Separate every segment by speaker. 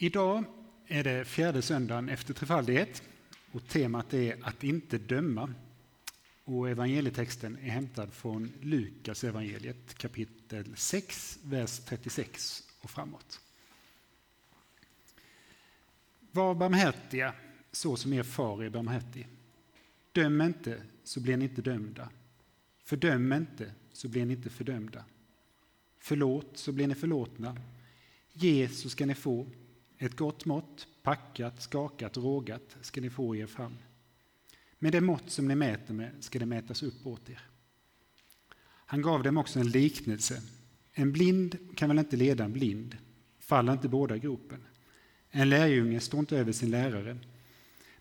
Speaker 1: Idag är det fjärde söndagen efter trefaldighet och temat är att inte döma. Och evangelietexten är hämtad från Lukas evangeliet kapitel 6, vers 36 och framåt. Var barmhärtiga så som er far är barmhärtig. Döm inte så blir ni inte dömda. Fördöm inte så blir ni inte fördömda. Förlåt så blir ni förlåtna. Ge så ska ni få. Ett gott mått, packat, skakat, rågat ska ni få er fram. Med det mått som ni mäter med ska det mätas upp åt er. Han gav dem också en liknelse. En blind kan väl inte leda en blind? Faller inte båda i gropen? En lärjunge står inte över sin lärare,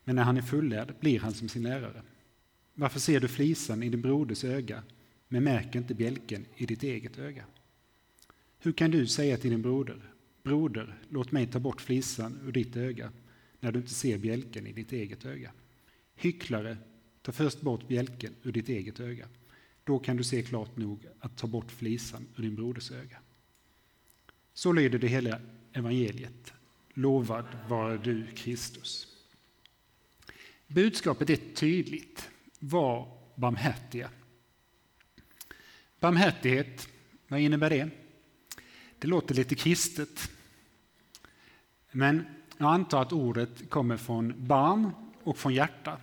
Speaker 1: men när han är fullärd blir han som sin lärare. Varför ser du flisan i din broders öga, men märker inte bjälken i ditt eget öga? Hur kan du säga till din broder, Broder, låt mig ta bort flisan ur ditt öga när du inte ser bjälken i ditt eget öga. Hycklare, ta först bort bjälken ur ditt eget öga. Då kan du se klart nog att ta bort flisan ur din broders öga. Så lyder det hela evangeliet. Lovad vare du, Kristus. Budskapet är tydligt. Var barmhärtiga. Barmhärtighet, vad innebär det? Det låter lite kristet. Men jag antar att ordet kommer från barm och från hjärta.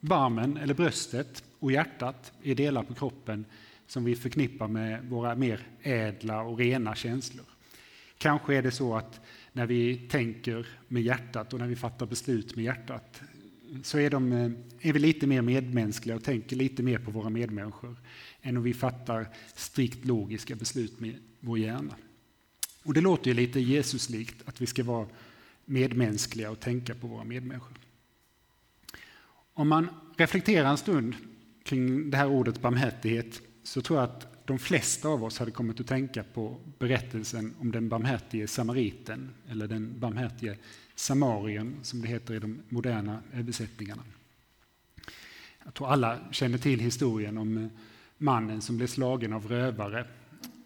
Speaker 1: Barmen, eller bröstet, och hjärtat är delar på kroppen som vi förknippar med våra mer ädla och rena känslor. Kanske är det så att när vi tänker med hjärtat och när vi fattar beslut med hjärtat så är, de, eh, är vi lite mer medmänskliga och tänker lite mer på våra medmänniskor än om vi fattar strikt logiska beslut med vår hjärna. Och det låter ju lite Jesuslikt att vi ska vara medmänskliga och tänka på våra medmänniskor. Om man reflekterar en stund kring det här ordet barmhärtighet så tror jag att de flesta av oss hade kommit att tänka på berättelsen om den barmhärtige samariten eller den barmhärtige samarien som det heter i de moderna översättningarna. Jag tror alla känner till historien om eh, mannen som blev slagen av rövare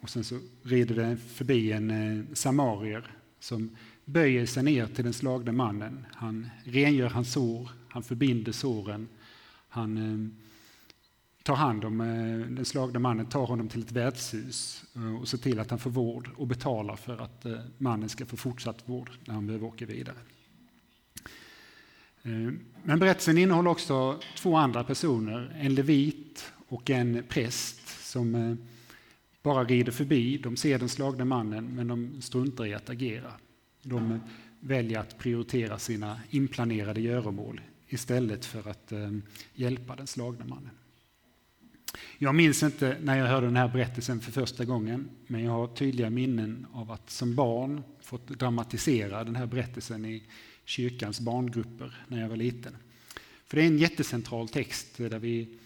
Speaker 1: och sen så rider det förbi en eh, samarier som böjer sig ner till den slagne mannen. Han rengör hans sår, han förbinder såren. Han eh, tar hand om eh, den slagne mannen, tar honom till ett värdshus eh, och ser till att han får vård och betalar för att eh, mannen ska få fortsatt vård när han behöver åka vidare. Eh, men berättelsen innehåller också två andra personer, en levit och en präst som bara rider förbi. De ser den slagne mannen, men de struntar i att agera. De väljer att prioritera sina inplanerade göromål istället för att eh, hjälpa den slagne mannen. Jag minns inte när jag hörde den här berättelsen för första gången, men jag har tydliga minnen av att som barn fått dramatisera den här berättelsen i kyrkans barngrupper när jag var liten. För det är en jättecentral text där vi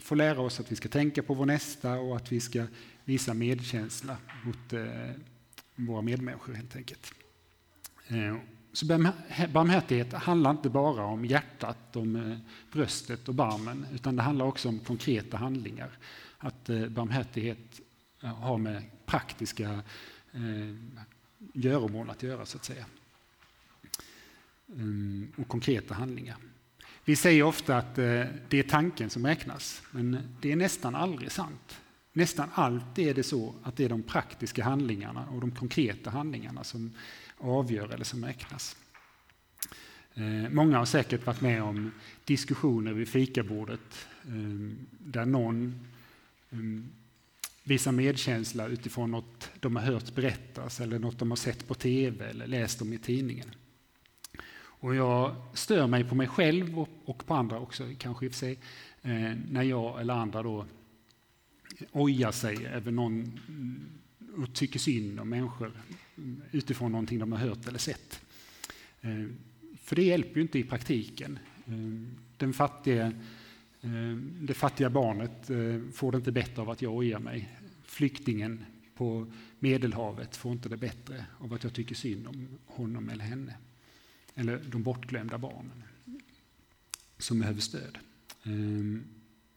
Speaker 1: får lära oss att vi ska tänka på vår nästa och att vi ska visa medkänsla mot eh, våra medmänniskor helt enkelt. Eh, så barmhärtighet handlar inte bara om hjärtat, om eh, bröstet och barmen, utan det handlar också om konkreta handlingar. Att eh, barmhärtighet har med praktiska göromål att göra, så att säga. Ehm, och konkreta handlingar. Vi säger ofta att det är tanken som räknas, men det är nästan aldrig sant. Nästan alltid är det så att det är de praktiska handlingarna och de konkreta handlingarna som avgör eller som räknas. Eh, många har säkert varit med om diskussioner vid fikabordet eh, där någon eh, visar medkänsla utifrån något de har hört berättas eller något de har sett på tv eller läst om i tidningen. Och jag stör mig på mig själv och på andra också, kanske i och för sig, när jag eller andra då ojar sig över någon mm, och tycker synd om människor mm, utifrån någonting de har hört eller sett. Eh, för det hjälper ju inte i praktiken. Eh, den fattige, eh, det fattiga barnet får det inte bättre av att jag ojar mig. Flyktingen på Medelhavet får inte det bättre av att jag tycker synd om honom eller henne. Eller de bortglömda barnen som behöver stöd.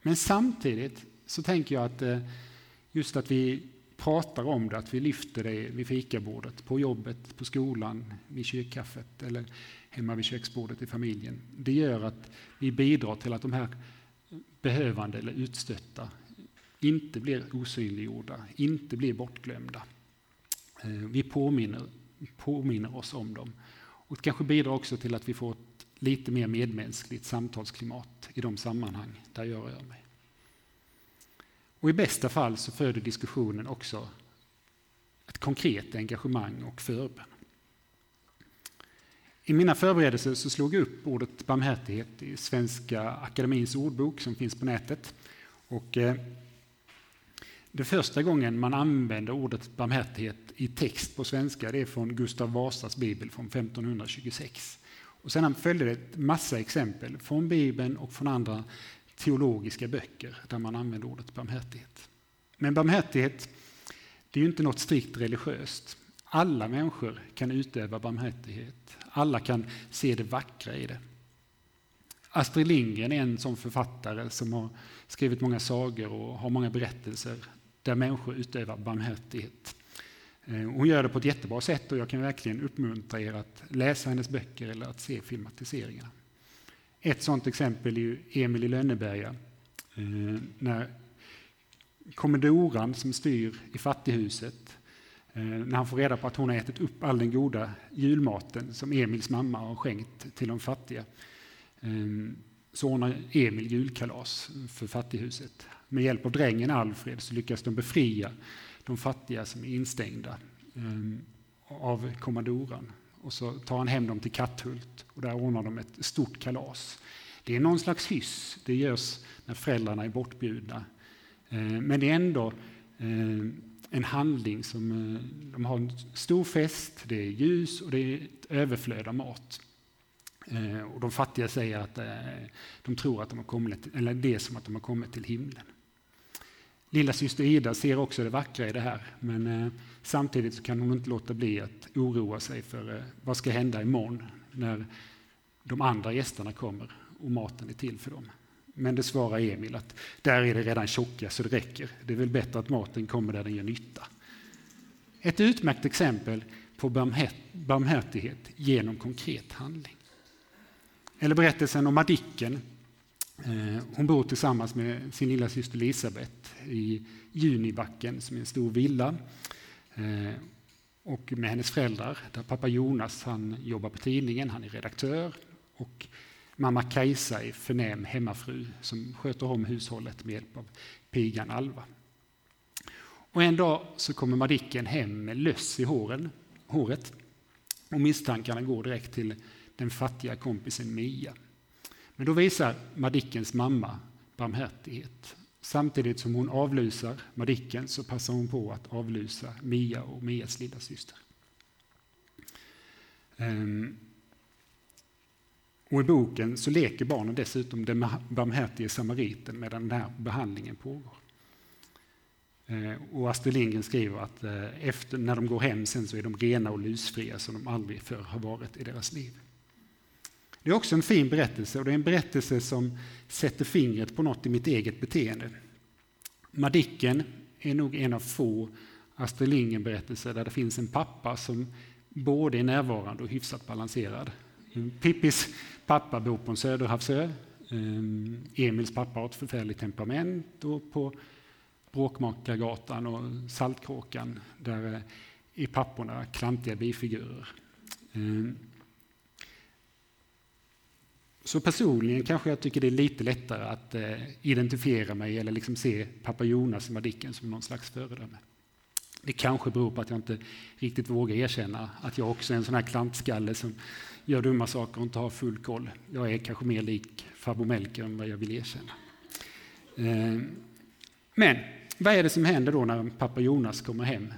Speaker 1: Men samtidigt så tänker jag att eh, just att vi pratar om det, att vi lyfter det vid fikabordet, på jobbet, på skolan, vid kyrkkaffet eller hemma vid köksbordet i familjen. Det gör att vi bidrar till att de här behövande eller utstötta inte blir osynliggjorda, inte blir bortglömda. Eh, vi påminner, påminner oss om dem. Och det kanske bidrar också till att vi får ett lite mer medmänskligt samtalsklimat i de sammanhang där jag rör mig. Och i bästa fall så föder diskussionen också ett konkret engagemang och förbön. I mina förberedelser så slog jag upp ordet barmhärtighet i Svenska Akademins ordbok som finns på nätet. Och eh, det första gången man använder ordet barmhärtighet i text på svenska det är från Gustav Vasas bibel från 1526. Och sedan följde det en massa exempel från Bibeln och från andra teologiska böcker där man använder ordet barmhärtighet. Men barmhärtighet det är ju inte något strikt religiöst. Alla människor kan utöva barmhärtighet. Alla kan se det vackra i det. Astrid Lindgren är en sån författare som har skrivit många sagor och har många berättelser där människor utövar barmhärtighet. Eh, hon gör det på ett jättebra sätt och jag kan verkligen uppmuntra er att läsa hennes böcker eller att se filmatiseringarna. Ett sådant exempel är Emil i Lönneberga. Eh, när kommandoran som styr i fattighuset, eh, när han får reda på att hon har ätit upp all den goda julmaten som Emils mamma har skänkt till de fattiga, eh, så ordnar Emil julkalas för fattighuset. Med hjälp av drängen Alfred så lyckas de befria de fattiga som är instängda av kommandoran. Och så tar han hem dem till Katthult och där ordnar de ett stort kalas. Det är någon slags hyss, det görs när föräldrarna är bortbjudna. Eh, men det är ändå eh, en handling som eh, de har en stor fest, det är ljus och det är ett överflöd av mat. Och de fattiga säger att de tror att de har kommit, eller det är som att de har kommit till himlen. Lilla syster Ida ser också det vackra i det här, men eh, samtidigt så kan hon inte låta bli att oroa sig för eh, vad ska hända imorgon när de andra gästerna kommer och maten är till för dem. Men det svarar Emil att där är det redan tjocka så det räcker. Det är väl bättre att maten kommer där den gör nytta. Ett utmärkt exempel på barmhärtighet genom konkret handling. Eller berättelsen om Madicken Eh, hon bor tillsammans med sin lilla syster Elisabeth i Junibacken som är en stor villa. Eh, och med hennes föräldrar, där pappa Jonas han jobbar på tidningen, han är redaktör. Och mamma Kajsa är förnäm hemmafru som sköter om hushållet med hjälp av pigan Alva. Och en dag så kommer Madicken hem med löss i håren, håret och misstankarna går direkt till den fattiga kompisen Mia. Men då visar Madickens mamma barmhärtighet. Samtidigt som hon avlusar Madicken så passar hon på att avlusa Mia och Mias lilla syster. Ehm, och I boken så leker barnen dessutom den barmhärtige samariten medan den här behandlingen pågår. Ehm, och Astrid Lindgren skriver att eh, efter, när de går hem sen så är de rena och lusfria som de aldrig förr har varit i deras liv. Det är också en fin berättelse och det är en berättelse som sätter fingret på något i mitt eget beteende. Madicken är nog en av få Astrid Lindgren-berättelser där det finns en pappa som både är närvarande och hyfsat balanserad. Pippis pappa bor på en söderhavsö. Ehm, Emils pappa har ett förfärligt temperament och på Bråkmakargatan och Saltkråkan där eh, är papporna klantiga bifigurer. Ehm, så personligen kanske jag tycker det är lite lättare att eh, identifiera mig eller liksom se pappa Jonas i Madicken som någon slags föredöme. Det kanske beror på att jag inte riktigt vågar erkänna att jag också är en sån här klantskalle som gör dumma saker och inte har full koll. Jag är kanske mer lik farbror Melker än vad jag vill erkänna. Eh, men vad är det som händer då när pappa Jonas kommer hem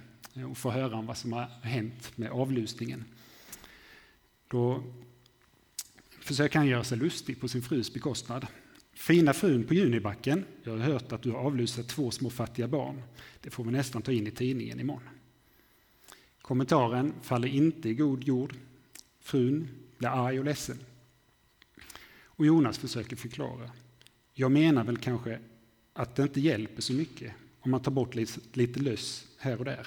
Speaker 1: och får höra om vad som har hänt med avlusningen? Då försöker han göra sig lustig på sin frus bekostnad. Fina frun på Junibacken, jag har hört att du har avlusat två små fattiga barn. Det får vi nästan ta in i tidningen imorgon. Kommentaren faller inte i god jord. Frun blir arg och ledsen. Och Jonas försöker förklara. Jag menar väl kanske att det inte hjälper så mycket om man tar bort lite, lite löss här och där.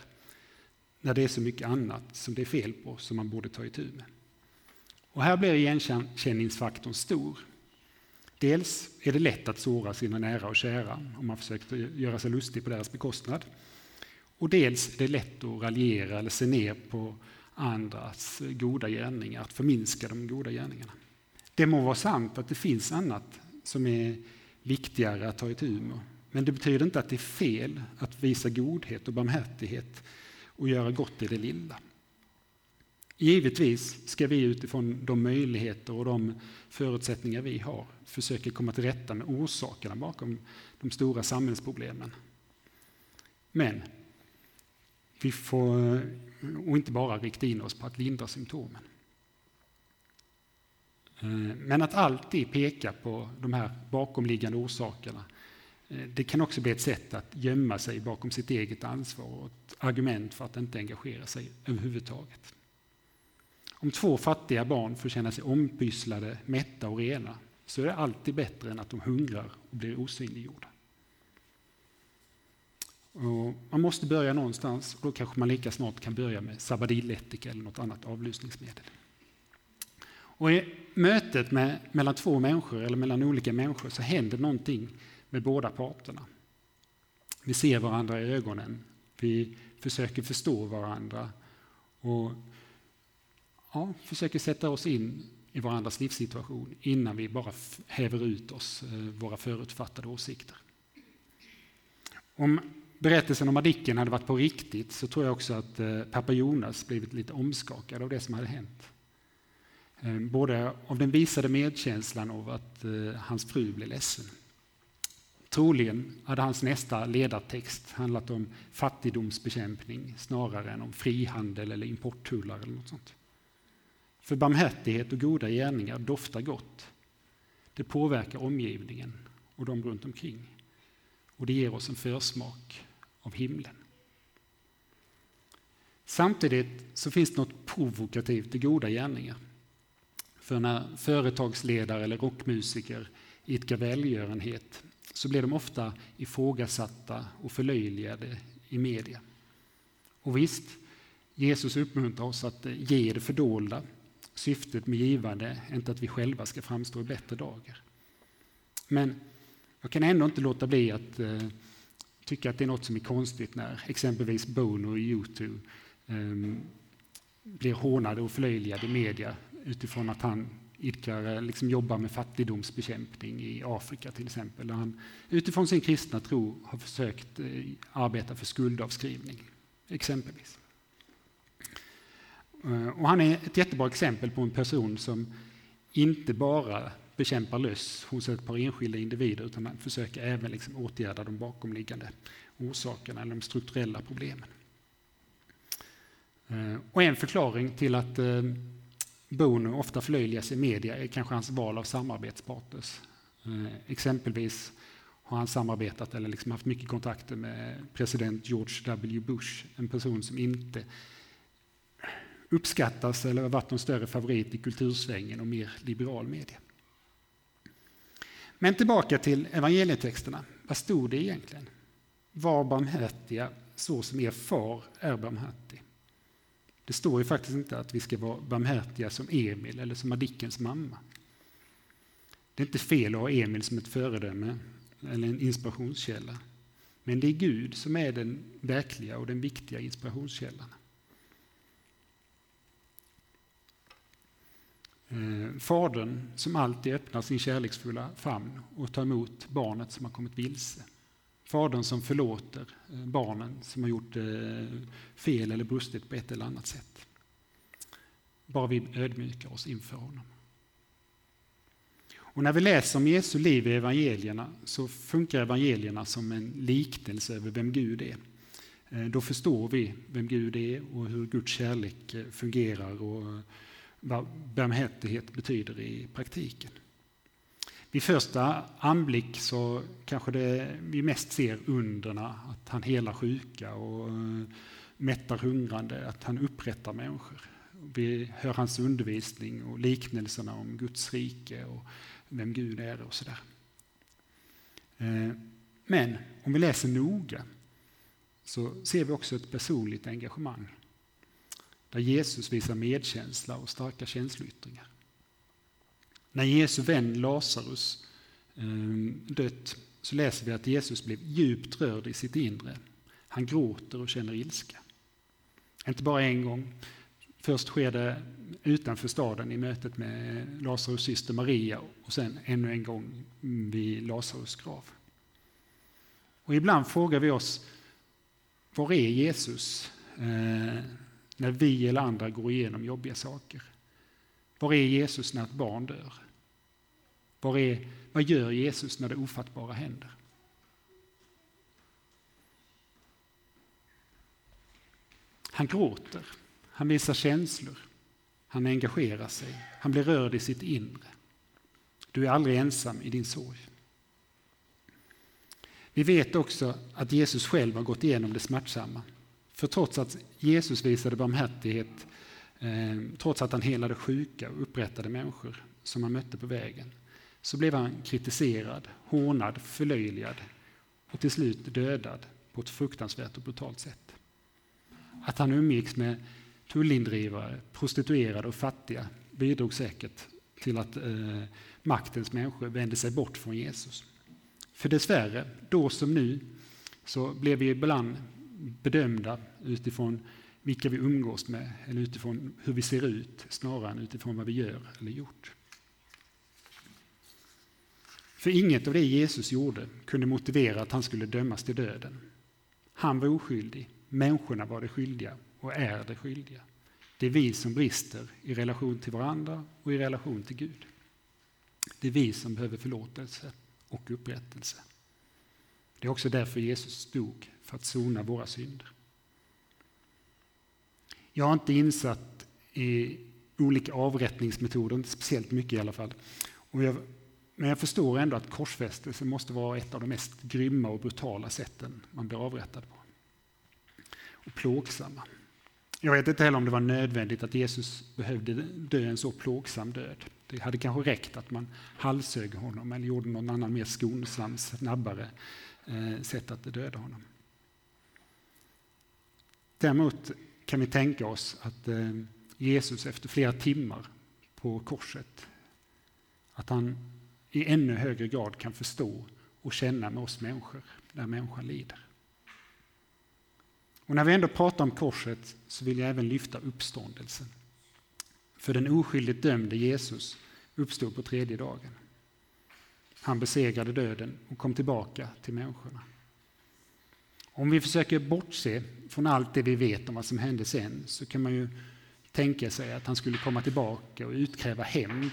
Speaker 1: När det är så mycket annat som det är fel på som man borde ta itu med. Och här blir igenkänningsfaktorn stor. Dels är det lätt att såra sina nära och kära om man försöker göra sig lustig på deras bekostnad. Och dels är det lätt att raljera eller se ner på andras goda gärningar, att förminska de goda gärningarna. Det må vara sant att det finns annat som är viktigare att ta itu med. Men det betyder inte att det är fel att visa godhet och barmhärtighet och göra gott i det lilla. Givetvis ska vi utifrån de möjligheter och de förutsättningar vi har försöka komma till rätta med orsakerna bakom de stora samhällsproblemen. Men vi får och inte bara rikta in oss på att lindra symptomen. Eh, men att alltid peka på de här bakomliggande orsakerna eh, det kan också bli ett sätt att gömma sig bakom sitt eget ansvar och ett argument för att inte engagera sig överhuvudtaget. Om två fattiga barn får känna sig ompysslade, mätta och rena så är det alltid bättre än att de hungrar och blir osynliggjorda. Och man måste börja någonstans och då kanske man lika snart kan börja med Sabadillättika eller något annat avlusningsmedel. Och I mötet med, mellan två människor eller mellan olika människor så händer någonting med båda parterna. Vi ser varandra i ögonen, vi försöker förstå varandra och ja, försöker sätta oss in i varandras livssituation innan vi bara häver ut oss eh, våra förutfattade åsikter. Om berättelsen om Madicken hade varit på riktigt så tror jag också att eh, pappa Jonas blivit lite omskakad av det som hade hänt. Eh, både av den visade medkänslan av att hans fru blev ledsen. Troligen hade hans nästa ledartext handlat om fattigdomsbekämpning snarare än om frihandel eller importtullar eller något sånt. För barmhärtighet och goda gärningar doftar gott. Det påverkar omgivningen och de runt omkring. Och det ger oss en försmak av himlen. Samtidigt så finns det något provokativt i goda gärningar. För när företagsledare eller rockmusiker idkar välgörenhet så blir de ofta ifrågasatta och förlöjligade i media. Och visst, Jesus uppmuntrar oss att ge det fördolda Syftet med givande är inte att vi själva ska framstå i bättre dagar. Men jag kan ändå inte låta bli att eh, tycka att det är något som är konstigt när exempelvis Bono i Youtube eh, blir hånade och förlöjligade i media utifrån att han idkar, eh, liksom jobbar med fattigdomsbekämpning i Afrika till exempel. Där han utifrån sin kristna tro har försökt eh, arbeta för skuldavskrivning, exempelvis. Eh, och han är ett jättebra exempel på en person som inte bara bekämpar löss hos ett par enskilda individer utan han försöker även liksom åtgärda de bakomliggande orsakerna eller de strukturella problemen. Eh, och en förklaring till att eh, Bono ofta förlöjligas i media är kanske hans val av samarbetspartners. Exempelvis har han samarbetat eller liksom haft mycket kontakter med president George W Bush, en person som inte uppskattas eller har varit någon större favorit i kultursvängen och mer liberal media. Men tillbaka till evangelietexterna. Vad stod det egentligen? Var barmhärtiga så som er far är barmhärtig. Det står ju faktiskt inte att vi ska vara barmhärtiga som Emil eller som Madickens mamma. Det är inte fel att ha Emil som ett föredöme eller en inspirationskälla. Men det är Gud som är den verkliga och den viktiga inspirationskällan. Eh, fadern som alltid öppnar sin kärleksfulla famn och tar emot barnet som har kommit vilse. Fadern som förlåter eh, barnen som har gjort eh, fel eller brustit på ett eller annat sätt. Bara vi ödmjukar oss inför honom. Och när vi läser om Jesu liv i evangelierna så funkar evangelierna som en liknelse över vem Gud är. Eh, då förstår vi vem Gud är och hur Guds kärlek fungerar och vad barmhärtighet betyder i praktiken. Vid första anblick så kanske det vi mest ser underna, att han helar sjuka och eh, mättar hungrande, att han upprättar människor. Vi hör hans undervisning och liknelserna om Guds rike och vem Gud är och sådär. Eh, men om vi läser noga så ser vi också ett personligt engagemang. Där Jesus visar medkänsla och starka känsloyttringar. När Jesu vän Lazarus ehm, dött så läser vi att Jesus blev djupt rörd i sitt inre. Han gråter och känner ilska. Inte bara en gång. Först sker det utanför staden i mötet med Lazarus syster Maria och sen ännu en gång vid Lazarus grav. Och ibland frågar vi oss, var är Jesus eh, när vi eller andra går igenom jobbiga saker? Var är Jesus när ett barn dör? Var är, vad gör Jesus när det ofattbara händer? Han gråter, han visar känslor, han engagerar sig, han blir rörd i sitt inre. Du är aldrig ensam i din sorg. Vi vet också att Jesus själv har gått igenom det smärtsamma. För trots att Jesus visade barmhärtighet, eh, trots att han helade sjuka och upprättade människor som han mötte på vägen, så blev han kritiserad, hånad, förlöjligad och till slut dödad på ett fruktansvärt och brutalt sätt. Att han umgicks med tullindrivare, prostituerade och fattiga bidrog säkert till att eh, maktens människor vände sig bort från Jesus. För dessvärre, då som nu, så blev vi ibland bedömda utifrån vilka vi umgås med eller utifrån hur vi ser ut snarare än utifrån vad vi gör eller gjort. För inget av det Jesus gjorde kunde motivera att han skulle dömas till döden. Han var oskyldig, människorna var det skyldiga och är det skyldiga. Det är vi som brister i relation till varandra och i relation till Gud. Det är vi som behöver förlåtelse och upprättelse. Det är också därför Jesus dog, för att sona våra synder. Jag har inte insatt i olika avrättningsmetoder, inte speciellt mycket i alla fall. Och jag, men jag förstår ändå att korsfästelse måste vara ett av de mest grymma och brutala sätten man blir avrättad på. Och plågsamma. Jag vet inte heller om det var nödvändigt att Jesus behövde dö en så plågsam död. Det hade kanske räckt att man halshögg honom eller gjorde någon annan mer skonsam, snabbare eh, sätt att döda honom. Däremot kan vi tänka oss att eh, Jesus efter flera timmar på korset, att han i ännu högre grad kan förstå och känna med oss människor när människan lider. Och när vi ändå pratar om korset så vill jag även lyfta uppståndelsen. För den oskyldigt dömde Jesus uppstod på tredje dagen. Han besegrade döden och kom tillbaka till människorna. Om vi försöker bortse från allt det vi vet om vad som hände sen så kan man ju tänka sig att han skulle komma tillbaka och utkräva hämnd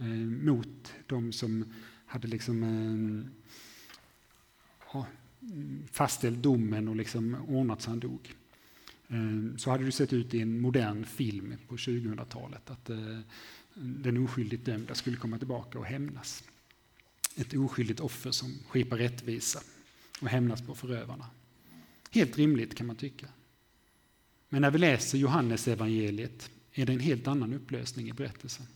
Speaker 1: eh, mot de som hade liksom, eh, fastställt domen och liksom ordnat så han dog. Eh, så hade det sett ut i en modern film på 2000-talet att eh, den oskyldigt dömda skulle komma tillbaka och hämnas. Ett oskyldigt offer som skipar rättvisa och hämnas på förövarna. Helt rimligt kan man tycka. Men när vi läser Johannes evangeliet är det en helt annan upplösning i berättelsen.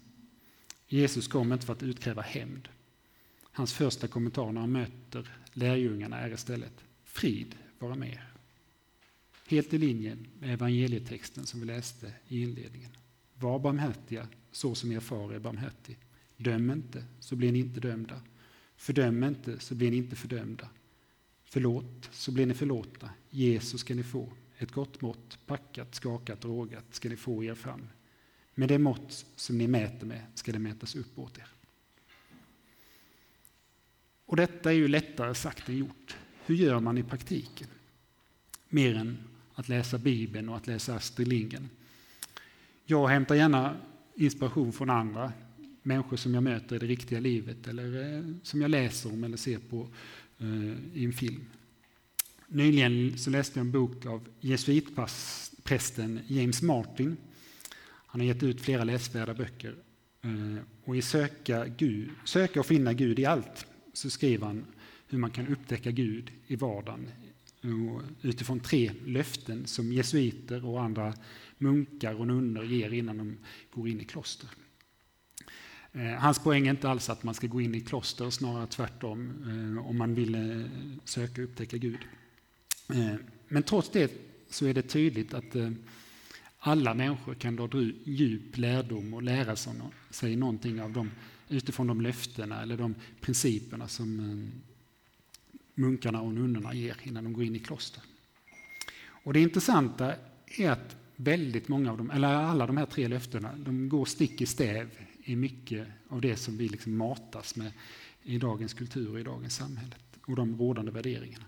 Speaker 1: Jesus kom inte för att utkräva hämnd. Hans första kommentar när han möter lärjungarna är istället frid vara med er. Helt i linje med evangelietexten som vi läste i inledningen. Var barmhärtiga så som er far är barmhärtig. Döm inte så blir ni inte dömda. Fördöm inte så blir ni inte fördömda. Förlåt så blir ni förlåtna. Jesus ska ni få. Ett gott mått, packat, skakat, rågat ska ni få er fram. Med det mått som ni mäter med ska det mätas upp åt er. Och detta är ju lättare sagt än gjort. Hur gör man i praktiken? Mer än att läsa Bibeln och att läsa Astrid Lindgren. Jag hämtar gärna inspiration från andra människor som jag möter i det riktiga livet eller eh, som jag läser om eller ser på eh, i en film. Nyligen så läste jag en bok av jesuitprästen James Martin. Han har gett ut flera läsvärda böcker. Eh, och I söka, Gud, söka och finna Gud i allt så skriver han hur man kan upptäcka Gud i vardagen utifrån tre löften som jesuiter och andra munkar och nunnor ger innan de går in i kloster. Eh, hans poäng är inte alls att man ska gå in i kloster, snarare tvärtom, eh, om man vill söka och upptäcka Gud. Eh, men trots det så är det tydligt att eh, alla människor kan dra djup lärdom och lära sig någonting av dem utifrån de löftena eller de principerna som eh, munkarna och nunnorna ger innan de går in i kloster. Och det intressanta är att väldigt många av dem, eller alla de här tre löftena, de går stick i stäv i mycket av det som vi liksom matas med i dagens kultur och i dagens samhälle och de rådande värderingarna.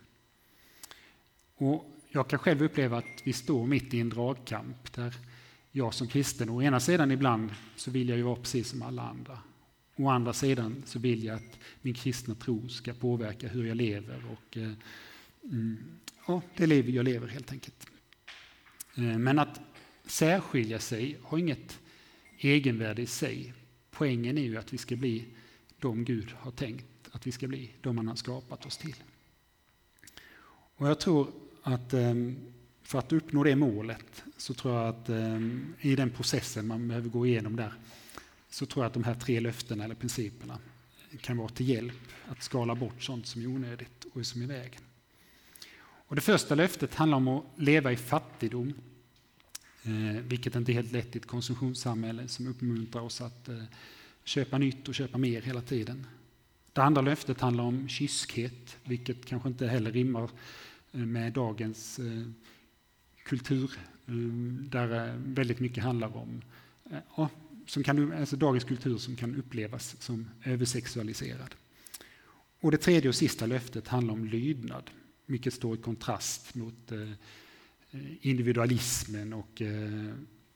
Speaker 1: Och jag kan själv uppleva att vi står mitt i en dragkamp där jag som kristen, å ena sidan ibland så vill jag ju vara precis som alla andra. Å andra sidan så vill jag att min kristna tro ska påverka hur jag lever och eh, mm, ja, det liv jag lever helt enkelt. Eh, men att särskilja sig har inget egenvärde i sig. Poängen är ju att vi ska bli de Gud har tänkt att vi ska bli, de han har skapat oss till. Och jag tror att ehm, för att uppnå det målet så tror jag att ehm, i den processen man behöver gå igenom där så tror jag att de här tre löftena eller principerna kan vara till hjälp att skala bort sånt som är onödigt och som är i vägen. Och det första löftet handlar om att leva i fattigdom, eh, vilket inte är helt lätt i ett konsumtionssamhälle som uppmuntrar oss att eh, köpa nytt och köpa mer hela tiden. Det andra löftet handlar om kyskhet, vilket kanske inte heller rimmar Eh, med dagens eh, kultur, eh, där väldigt mycket handlar om ja, som kan, alltså dagens kultur som kan upplevas som översexualiserad. Och det tredje och sista löftet handlar om lydnad, vilket står i kontrast mot individualismen och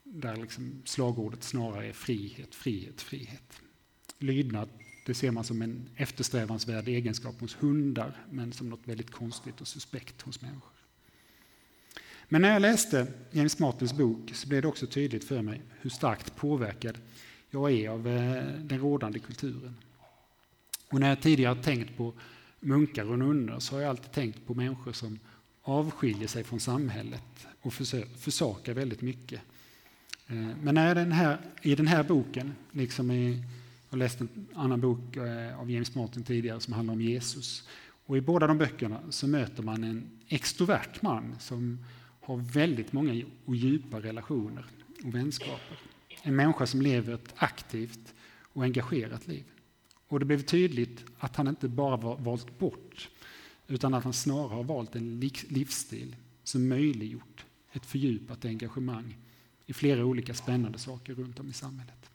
Speaker 1: där liksom slagordet snarare är frihet, frihet, frihet. Lydnad det ser man som en eftersträvansvärd egenskap hos hundar men som något väldigt konstigt och suspekt hos människor. Men när jag läste James Martins bok så blev det också tydligt för mig hur starkt påverkad jag är av eh, den rådande kulturen. Och när jag tidigare tänkt på munkar och nunnor så har jag alltid tänkt på människor som avskiljer sig från samhället och försakar väldigt mycket. Eh, men när den här, i den här boken, liksom i, jag läste en annan bok eh, av James Martin tidigare som handlar om Jesus. Och I båda de böckerna så möter man en extrovert man som har väldigt många och djupa relationer och vänskaper. En människa som lever ett aktivt och engagerat liv. Och det blev tydligt att han inte bara var valt bort utan att han snarare har valt en livsstil som möjliggjort ett fördjupat engagemang i flera olika spännande saker runt om i samhället.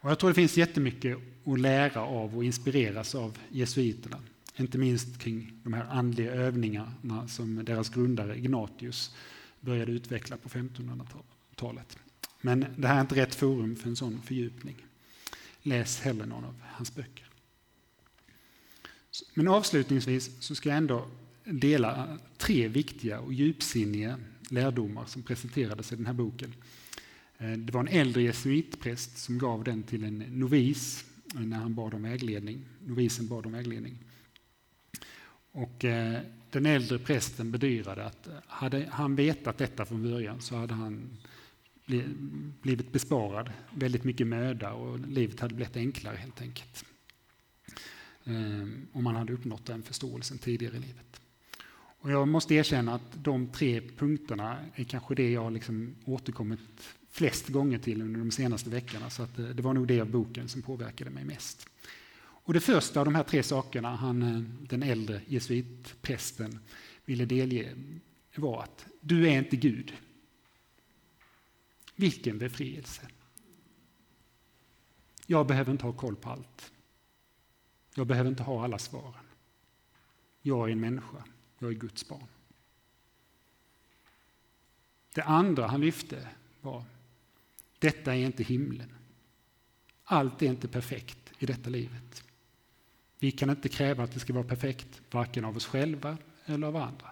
Speaker 1: Och jag tror det finns jättemycket att lära av och inspireras av jesuiterna. Inte minst kring de här andliga övningarna som deras grundare Ignatius började utveckla på 1500-talet. Men det här är inte rätt forum för en sån fördjupning. Läs hellre någon av hans böcker. Men avslutningsvis så ska jag ändå dela tre viktiga och djupsinniga lärdomar som presenterades i den här boken. Eh, det var en äldre jesuitpräst som gav den till en novis eh, när han bad om vägledning. Novisen bad om vägledning. Och eh, den äldre prästen bedyrade att hade han vetat detta från början så hade han blivit besparad väldigt mycket möda och livet hade blivit enklare helt enkelt. Ehm, om man hade uppnått den förståelsen tidigare i livet. Och jag måste erkänna att de tre punkterna är kanske det jag liksom återkommit flest gånger till under de senaste veckorna. Så att eh, det var nog det av boken som påverkade mig mest. Och det första av de här tre sakerna han, eh, den äldre jesuitprästen ville delge var att du är inte Gud. Vilken befrielse! Jag behöver inte ha koll på allt. Jag behöver inte ha alla svaren. Jag är en människa, jag är Guds barn. Det andra han lyfte var, detta är inte himlen. Allt är inte perfekt i detta livet. Vi kan inte kräva att det ska vara perfekt, varken av oss själva eller av andra.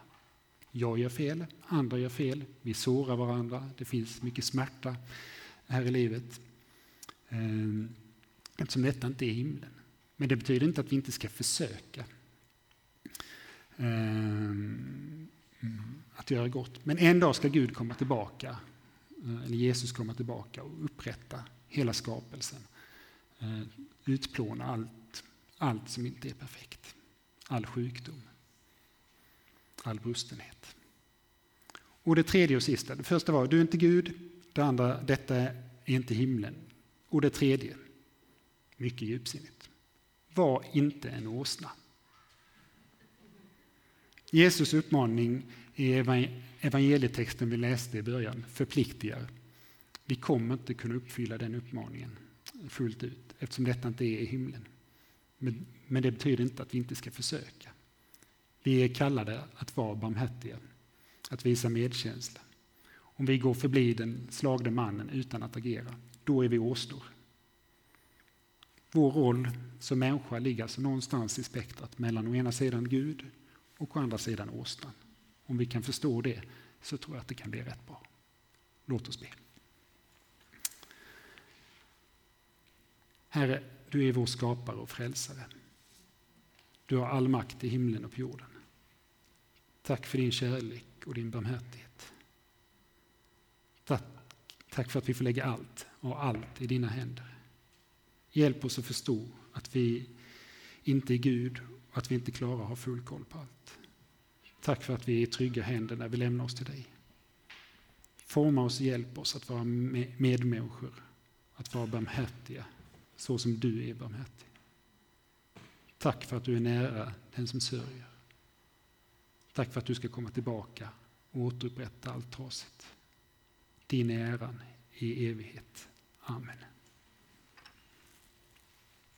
Speaker 1: Jag gör fel, andra gör fel, vi sårar varandra, det finns mycket smärta här i livet. Ehm, eftersom detta inte är himlen. Men det betyder inte att vi inte ska försöka Ehm, att göra gott. Men en dag ska Gud komma tillbaka, eh, eller Jesus komma tillbaka och upprätta hela skapelsen. Eh, utplåna allt, allt som inte är perfekt, all sjukdom. all brustenhet. Och det tredje och sista, det första var du är inte Gud, det andra detta är inte himlen. Och det tredje, mycket djupsinnigt, var inte en åsna. Jesus uppmaning i evangelietexten vi läste i början förpliktigar. Vi kommer inte kunna uppfylla den uppmaningen fullt ut eftersom detta inte är i himlen. Men, men det betyder inte att vi inte ska försöka. Vi är kallade att vara barmhärtiga, att visa medkänsla. Om vi går förbi den slagne mannen utan att agera, då är vi åsnor. Vår roll som människa ligger alltså någonstans i spektrat mellan å ena sidan Gud och å andra sidan åsnan. Om vi kan förstå det så tror jag att det kan bli rätt bra. Låt oss be. Herre, du är vår skapare och frälsare. Du har all makt i himlen och på jorden. Tack för din kärlek och din barmhärtighet. Tack, tack för att vi får lägga allt och allt i dina händer. Hjälp oss att förstå att vi inte är Gud och att vi inte klarar att ha full koll på allt. Tack för att vi är i trygga händer när vi lämnar oss till dig. Forma oss och hjälp oss att vara medmänniskor, att vara barmhärtiga så som du är barmhärtig. Tack för att du är nära den som sörjer. Tack för att du ska komma tillbaka och återupprätta allt trasigt. Din äran i evighet. Amen.